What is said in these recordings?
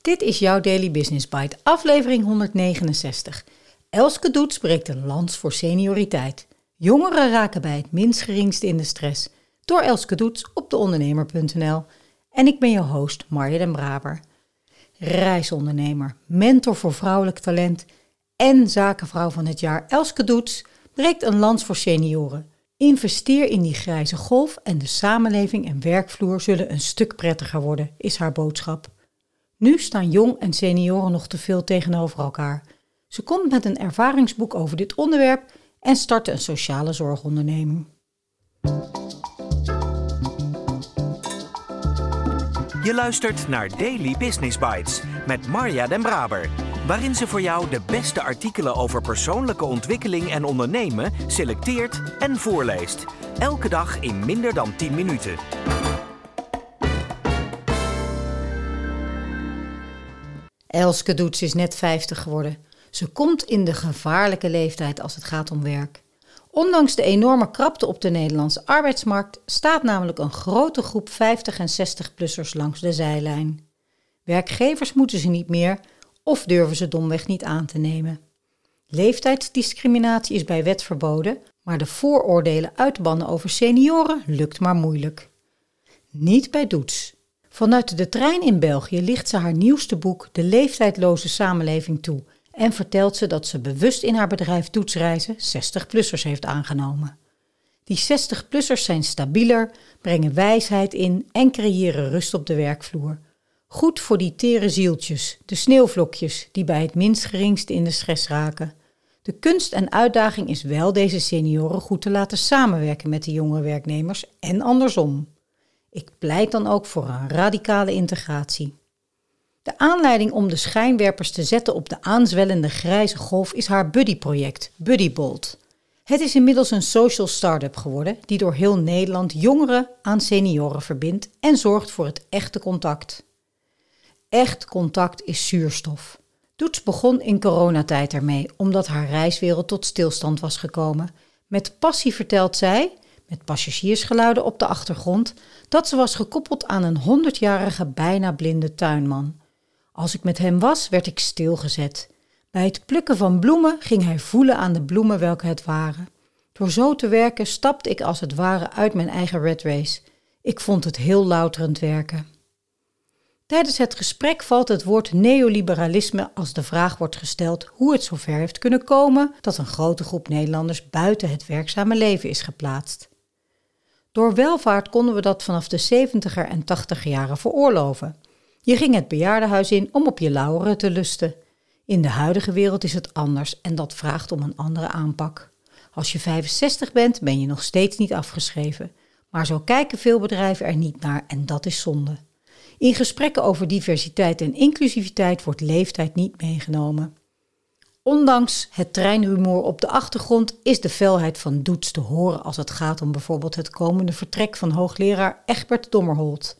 Dit is jouw Daily Business Bite, aflevering 169. Elske Doets breekt een lans voor senioriteit. Jongeren raken bij het minst geringste in de stress. Door Elske Doets op deondernemer.nl. En ik ben je host, Marja den Braber. Reisondernemer, mentor voor vrouwelijk talent en zakenvrouw van het jaar Elske Doets breekt een lans voor senioren. Investeer in die grijze golf en de samenleving en werkvloer zullen een stuk prettiger worden, is haar boodschap. Nu staan jong en senioren nog te veel tegenover elkaar. Ze komt met een ervaringsboek over dit onderwerp en startte een sociale zorgonderneming. Je luistert naar Daily Business Bites met Marja Den Braber, waarin ze voor jou de beste artikelen over persoonlijke ontwikkeling en ondernemen selecteert en voorleest. Elke dag in minder dan 10 minuten. Elske Doets is net 50 geworden. Ze komt in de gevaarlijke leeftijd als het gaat om werk. Ondanks de enorme krapte op de Nederlandse arbeidsmarkt staat namelijk een grote groep 50 en 60-plussers langs de zijlijn. Werkgevers moeten ze niet meer of durven ze domweg niet aan te nemen. Leeftijdsdiscriminatie is bij wet verboden, maar de vooroordelen uitbannen over senioren lukt maar moeilijk. Niet bij Doets. Vanuit de trein in België ligt ze haar nieuwste boek De leeftijdloze samenleving toe en vertelt ze dat ze bewust in haar bedrijf Doetsreizen 60-plussers heeft aangenomen. Die 60-plussers zijn stabieler, brengen wijsheid in en creëren rust op de werkvloer. Goed voor die tere zieltjes, de sneeuwvlokjes die bij het minst geringste in de stress raken. De kunst en uitdaging is wel deze senioren goed te laten samenwerken met de jonge werknemers en andersom. Ik pleit dan ook voor een radicale integratie. De aanleiding om de schijnwerpers te zetten op de aanzwellende grijze golf is haar buddy-project, Buddybolt. Het is inmiddels een social start-up geworden die door heel Nederland jongeren aan senioren verbindt en zorgt voor het echte contact. Echt contact is zuurstof. Doets begon in coronatijd ermee, omdat haar reiswereld tot stilstand was gekomen. Met passie vertelt zij, met passagiersgeluiden op de achtergrond, dat ze was gekoppeld aan een honderdjarige bijna blinde tuinman. Als ik met hem was, werd ik stilgezet. Bij het plukken van bloemen ging hij voelen aan de bloemen welke het waren. Door zo te werken stapte ik als het ware uit mijn eigen red race. Ik vond het heel louterend werken. Tijdens het gesprek valt het woord neoliberalisme als de vraag wordt gesteld hoe het zover heeft kunnen komen dat een grote groep Nederlanders buiten het werkzame leven is geplaatst. Door welvaart konden we dat vanaf de 70er en 80er jaren veroorloven. Je ging het bejaardenhuis in om op je lauweren te lusten. In de huidige wereld is het anders en dat vraagt om een andere aanpak. Als je 65 bent, ben je nog steeds niet afgeschreven. Maar zo kijken veel bedrijven er niet naar en dat is zonde. In gesprekken over diversiteit en inclusiviteit wordt leeftijd niet meegenomen. Ondanks het treinrumoer op de achtergrond is de felheid van Doets te horen als het gaat om bijvoorbeeld het komende vertrek van hoogleraar Egbert Dommerholt.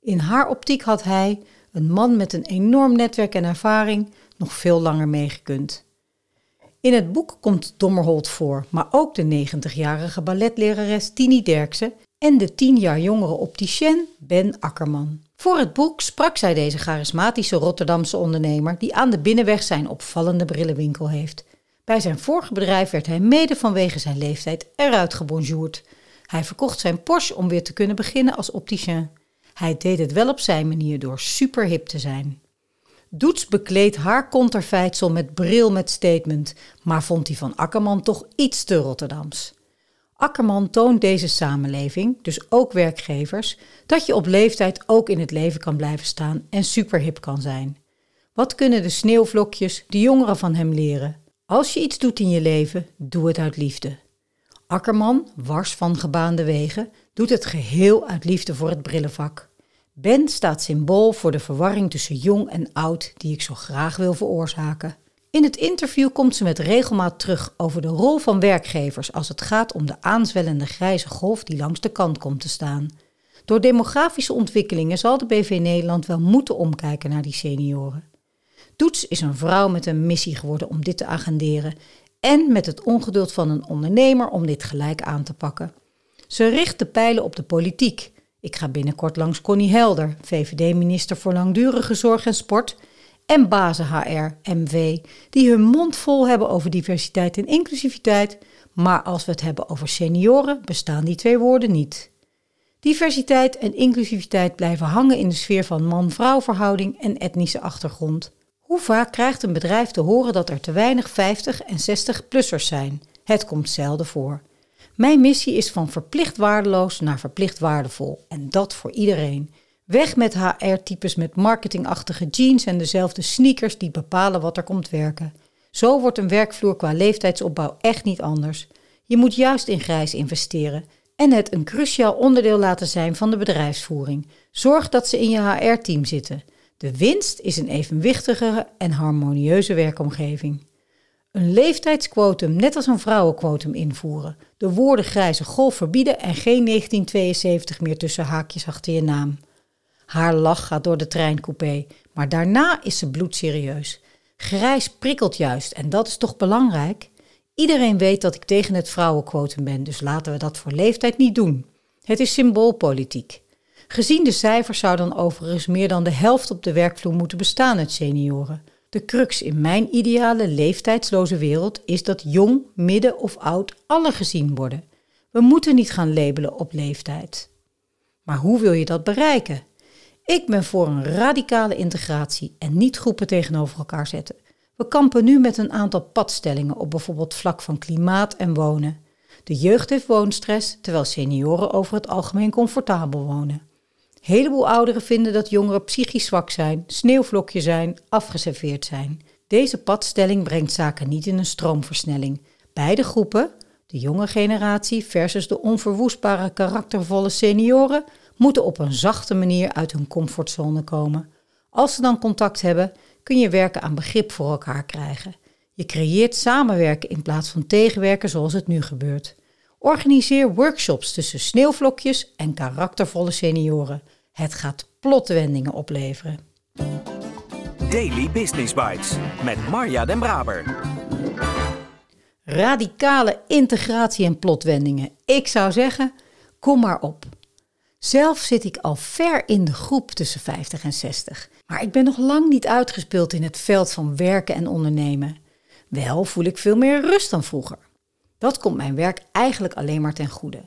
In haar optiek had hij, een man met een enorm netwerk en ervaring, nog veel langer meegekund. In het boek komt Dommerholt voor, maar ook de 90-jarige balletlerares Tini Derksen en de 10 jaar jongere opticien Ben Akkerman. Voor het boek sprak zij deze charismatische Rotterdamse ondernemer die aan de binnenweg zijn opvallende brillenwinkel heeft. Bij zijn vorige bedrijf werd hij mede vanwege zijn leeftijd eruit gebonjourd. Hij verkocht zijn Porsche om weer te kunnen beginnen als opticien. Hij deed het wel op zijn manier door super hip te zijn. Doets bekleedt haar konterfeitsel met bril met statement, maar vond die van Akkerman toch iets te Rotterdams. Akkerman toont deze samenleving, dus ook werkgevers, dat je op leeftijd ook in het leven kan blijven staan en superhip kan zijn. Wat kunnen de sneeuwvlokjes, de jongeren van hem leren? Als je iets doet in je leven, doe het uit liefde. Akkerman, wars van gebaande wegen, doet het geheel uit liefde voor het brillenvak. Ben staat symbool voor de verwarring tussen jong en oud die ik zo graag wil veroorzaken. In het interview komt ze met regelmaat terug over de rol van werkgevers als het gaat om de aanzwellende grijze golf die langs de kant komt te staan. Door demografische ontwikkelingen zal de BV Nederland wel moeten omkijken naar die senioren. Doets is een vrouw met een missie geworden om dit te agenderen en met het ongeduld van een ondernemer om dit gelijk aan te pakken. Ze richt de pijlen op de politiek. Ik ga binnenkort langs Connie Helder, VVD-minister voor Langdurige Zorg en Sport, en bazen HR, MV, die hun mond vol hebben over diversiteit en inclusiviteit, maar als we het hebben over senioren, bestaan die twee woorden niet. Diversiteit en inclusiviteit blijven hangen in de sfeer van man-vrouw verhouding en etnische achtergrond. Hoe vaak krijgt een bedrijf te horen dat er te weinig 50 en 60-plussers zijn? Het komt zelden voor. Mijn missie is van verplicht waardeloos naar verplicht waardevol. En dat voor iedereen. Weg met HR-types met marketingachtige jeans en dezelfde sneakers die bepalen wat er komt werken. Zo wordt een werkvloer qua leeftijdsopbouw echt niet anders. Je moet juist in grijs investeren en het een cruciaal onderdeel laten zijn van de bedrijfsvoering. Zorg dat ze in je HR-team zitten. De winst is een evenwichtigere en harmonieuze werkomgeving. Een leeftijdsquotum, net als een vrouwenquotum, invoeren. De woorden grijze golf verbieden en geen 1972 meer tussen haakjes achter je naam. Haar lach gaat door de treincoupé, maar daarna is ze bloedserieus. Grijs prikkelt juist en dat is toch belangrijk? Iedereen weet dat ik tegen het vrouwenquotum ben, dus laten we dat voor leeftijd niet doen. Het is symboolpolitiek. Gezien de cijfers zou dan overigens meer dan de helft op de werkvloer moeten bestaan uit senioren. De crux in mijn ideale leeftijdsloze wereld is dat jong, midden of oud alle gezien worden. We moeten niet gaan labelen op leeftijd. Maar hoe wil je dat bereiken? Ik ben voor een radicale integratie en niet groepen tegenover elkaar zetten. We kampen nu met een aantal padstellingen op bijvoorbeeld vlak van klimaat en wonen. De jeugd heeft woonstress, terwijl senioren over het algemeen comfortabel wonen. Heleboel ouderen vinden dat jongeren psychisch zwak zijn, sneeuwvlokje zijn, afgeserveerd zijn. Deze padstelling brengt zaken niet in een stroomversnelling. Beide groepen, de jonge generatie versus de onverwoestbare karaktervolle senioren, moeten op een zachte manier uit hun comfortzone komen. Als ze dan contact hebben, kun je werken aan begrip voor elkaar krijgen. Je creëert samenwerken in plaats van tegenwerken zoals het nu gebeurt. Organiseer workshops tussen sneeuwvlokjes en karaktervolle senioren. Het gaat plotwendingen opleveren. Daily Business Bites met Marja Den Braber. Radicale integratie en plotwendingen. Ik zou zeggen, kom maar op. Zelf zit ik al ver in de groep tussen 50 en 60. Maar ik ben nog lang niet uitgespeeld in het veld van werken en ondernemen. Wel voel ik veel meer rust dan vroeger. Dat komt mijn werk eigenlijk alleen maar ten goede.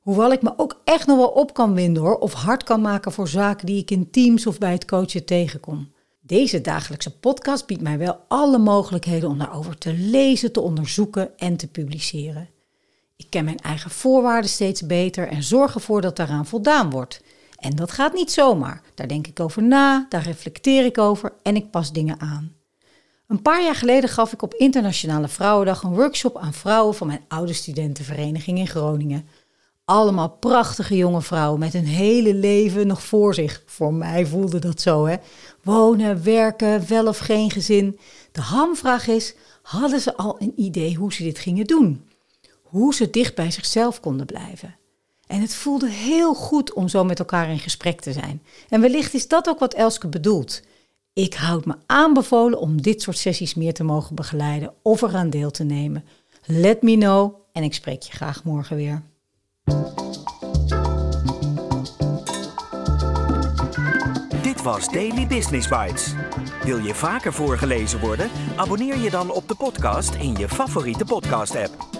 Hoewel ik me ook echt nog wel op kan winden of hard kan maken voor zaken die ik in teams of bij het coachen tegenkom. Deze dagelijkse podcast biedt mij wel alle mogelijkheden om daarover te lezen, te onderzoeken en te publiceren. Ik ken mijn eigen voorwaarden steeds beter en zorg ervoor dat daaraan voldaan wordt. En dat gaat niet zomaar. Daar denk ik over na, daar reflecteer ik over en ik pas dingen aan. Een paar jaar geleden gaf ik op Internationale Vrouwendag een workshop aan vrouwen van mijn oude studentenvereniging in Groningen. Allemaal prachtige jonge vrouwen met een hele leven nog voor zich. Voor mij voelde dat zo, hè. Wonen, werken, wel of geen gezin. De hamvraag is, hadden ze al een idee hoe ze dit gingen doen? Hoe ze dicht bij zichzelf konden blijven? En het voelde heel goed om zo met elkaar in gesprek te zijn. En wellicht is dat ook wat Elske bedoelt. Ik houd me aanbevolen om dit soort sessies meer te mogen begeleiden of eraan deel te nemen. Let me know en ik spreek je graag morgen weer. Dit was Daily Business Bites. Wil je vaker voorgelezen worden? Abonneer je dan op de podcast in je favoriete podcast-app.